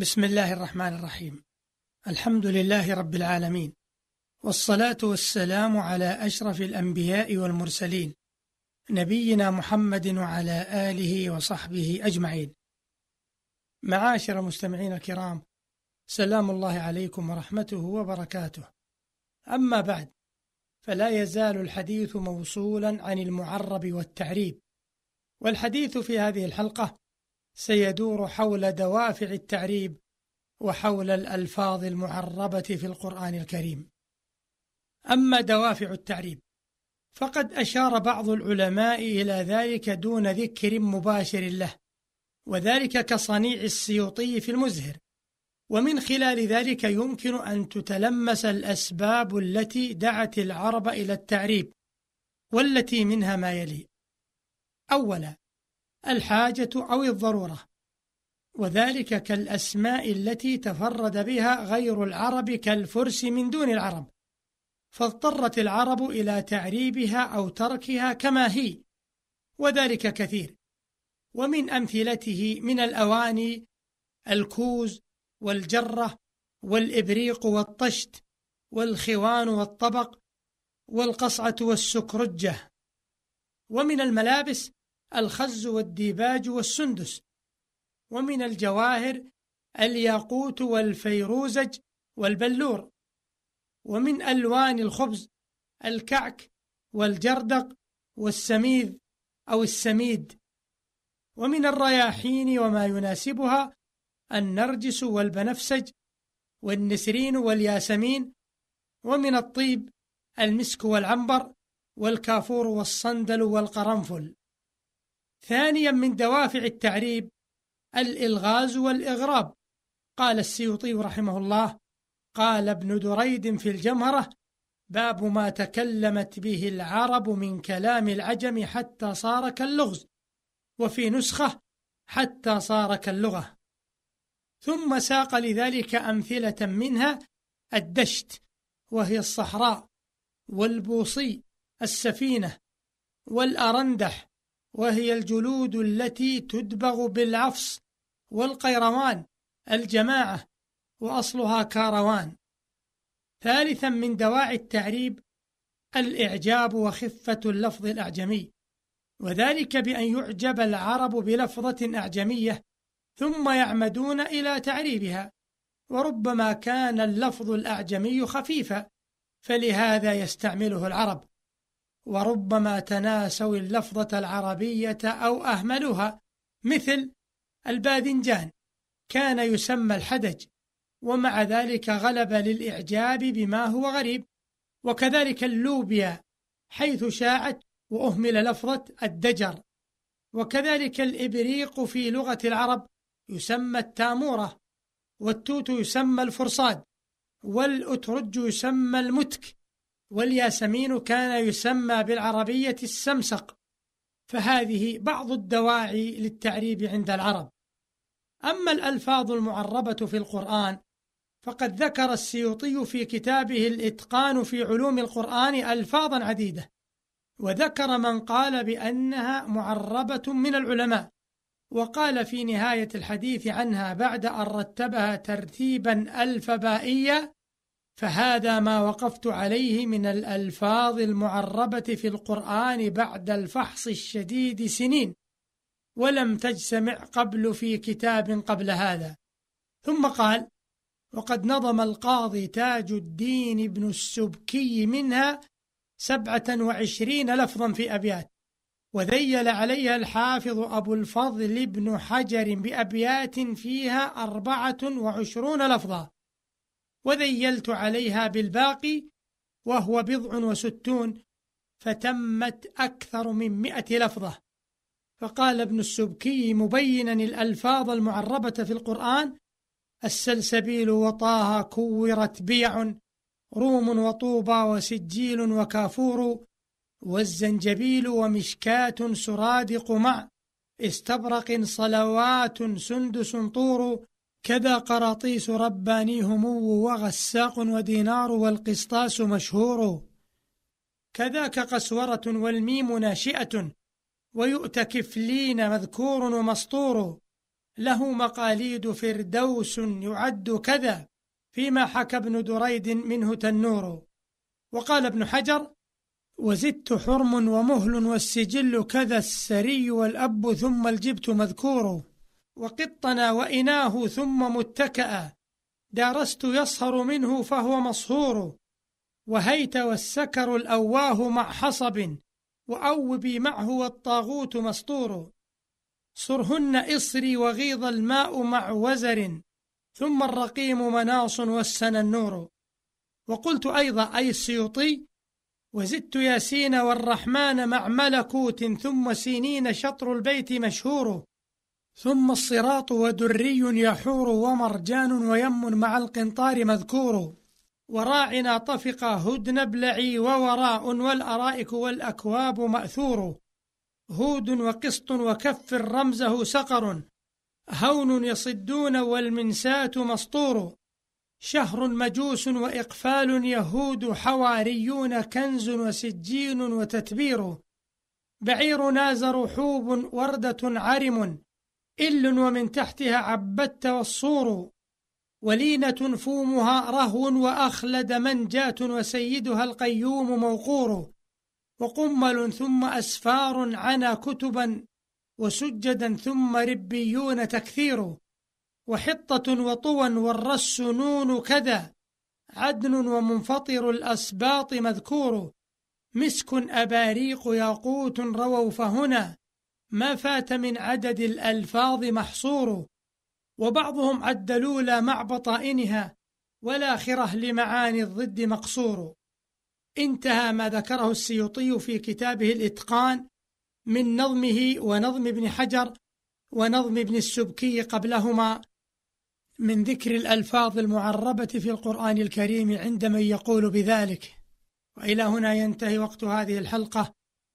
بسم الله الرحمن الرحيم. الحمد لله رب العالمين. والصلاة والسلام على أشرف الأنبياء والمرسلين نبينا محمد وعلى آله وصحبه أجمعين. معاشر المستمعين الكرام سلام الله عليكم ورحمته وبركاته. أما بعد فلا يزال الحديث موصولا عن المعرب والتعريب. والحديث في هذه الحلقة سيدور حول دوافع التعريب وحول الألفاظ المعربة في القرآن الكريم. أما دوافع التعريب فقد أشار بعض العلماء إلى ذلك دون ذكر مباشر له وذلك كصنيع السيوطي في المزهر. ومن خلال ذلك يمكن أن تتلمس الأسباب التي دعت العرب إلى التعريب والتي منها ما يلي. أولا الحاجة أو الضرورة. وذلك كالأسماء التي تفرد بها غير العرب كالفرس من دون العرب. فاضطرت العرب إلى تعريبها أو تركها كما هي وذلك كثير. ومن أمثلته من الأواني الكوز والجرة والإبريق والطشت والخوان والطبق والقصعة والسكرجة. ومن الملابس الخز والديباج والسندس ومن الجواهر الياقوت والفيروزج والبلور ومن ألوان الخبز الكعك والجردق والسميذ أو السميد ومن الرياحين وما يناسبها النرجس والبنفسج والنسرين والياسمين ومن الطيب المسك والعنبر والكافور والصندل والقرنفل. ثانيا من دوافع التعريب الإلغاز والإغراب. قال السيوطي رحمه الله قال ابن دريد في الجمهرة باب ما تكلمت به العرب من كلام العجم حتى صار كاللغز وفي نسخة حتى صار كاللغة. ثم ساق لذلك أمثلة منها الدشت وهي الصحراء والبوصي السفينة والأرندح. وهي الجلود التي تدبغ بالعفص والقيروان الجماعة وأصلها كاروان. ثالثا من دواعي التعريب الإعجاب وخفة اللفظ الأعجمي. وذلك بأن يعجب العرب بلفظة أعجمية ثم يعمدون إلى تعريبها. وربما كان اللفظ الأعجمي خفيفا فلهذا يستعمله العرب. وربما تناسوا اللفظة العربية أو أهملوها. مثل الباذنجان كان يسمى الحدج ومع ذلك غلب للإعجاب بما هو غريب. وكذلك اللوبيا حيث شاعت وأهمل لفظة الدجر. وكذلك الإبريق في لغة العرب يسمى التامورة والتوت يسمى الفرصاد والأترج يسمى المتك. والياسمين كان يسمى بالعربية السمسق فهذه بعض الدواعي للتعريب عند العرب. أما الألفاظ المعربة في القرآن فقد ذكر السيوطي في كتابه الإتقان في علوم القرآن ألفاظا عديدة وذكر من قال بأنها معربة من العلماء وقال في نهاية الحديث عنها بعد أن رتبها ترتيبا ألفبائيا فهذا ما وقفت عليه من الألفاظ المعربة في القرآن بعد الفحص الشديد سنين ولم تجتمع قبل في كتاب قبل هذا. ثم قال وقد نظم القاضي تاج الدين بن السبكي منها سبعة وعشرين لفظا في أبيات وذيل عليها الحافظ أبو الفضل بن حجر بأبيات فيها أربعة وعشرون لفظا. وذيلت عليها بالباقي وهو بضع وستون فتمت أكثر من مئة لفظة. فقال ابن السبكي مبينا الألفاظ المعربة في القرآن السلسبيل وطه كورت بيع روم وطوبى وسجيل وكافور والزنجبيل ومشكاة سرادق مع استبرق صلوات سندس طور كذا قراطيس ربانيهم وغساق ودينار والقسطاس مشهور. كذاك قسورة والميم ناشئة ويؤت كفلين مذكور ومسطور. له مقاليد فردوس يعد كذا فيما حكى ابن دريد منه تنور. وقال ابن حجر وزدت حرم ومهل والسجل كذا السري والأب ثم الجبت مذكور. وقطنا وإناه ثم متكأ. دارست يصهر منه فهو مصهور. وهيت والسكر الأواه مع حصب. وأوبي معه والطاغوت مسطور صرهن إصري وغيض الماء مع وزر. ثم الرقيم مناص والسنى النور. وقلت أيضا أي السيوطي. وزدت ياسين والرحمن مع ملكوت ثم سينين شطر البيت مشهور. ثم الصراط ودري يحور ومرجان ويم مع القنطار مذكور. وراعنا طفق هدن ابلعي ووراء والأرائك والأكواب مأثور. هود وقسط وكف رمزه سقر. هون يصدون والمنسات مسطور. شهر مجوس وإقفال يهود حواريون كنز وسجين وتتبير. بعير نازر حوب وردة عرم. إل ومن تحتها عبدت والصور ولينة فومها رهو وأخلد منجات وسيدها القيوم موقور وقمل ثم أسفار عنا كتبا وسجدا ثم ربيون تكثير وحطة وطوى والرس نون كذا عدن ومنفطر الأسباط مذكور مسك أباريق ياقوت رووا فهنا. ما فات من عدد الألفاظ محصور وبعضهم عدلولا مع بطائنها والآخرة لمعاني الضد مقصور. انتهى ما ذكره السيوطي في كتابه الإتقان من نظمه ونظم ابن حجر ونظم ابن السبكي قبلهما من ذكر الألفاظ المعربة في القرآن الكريم عند من يقول بذلك. وإلى هنا ينتهي وقت هذه الحلقة.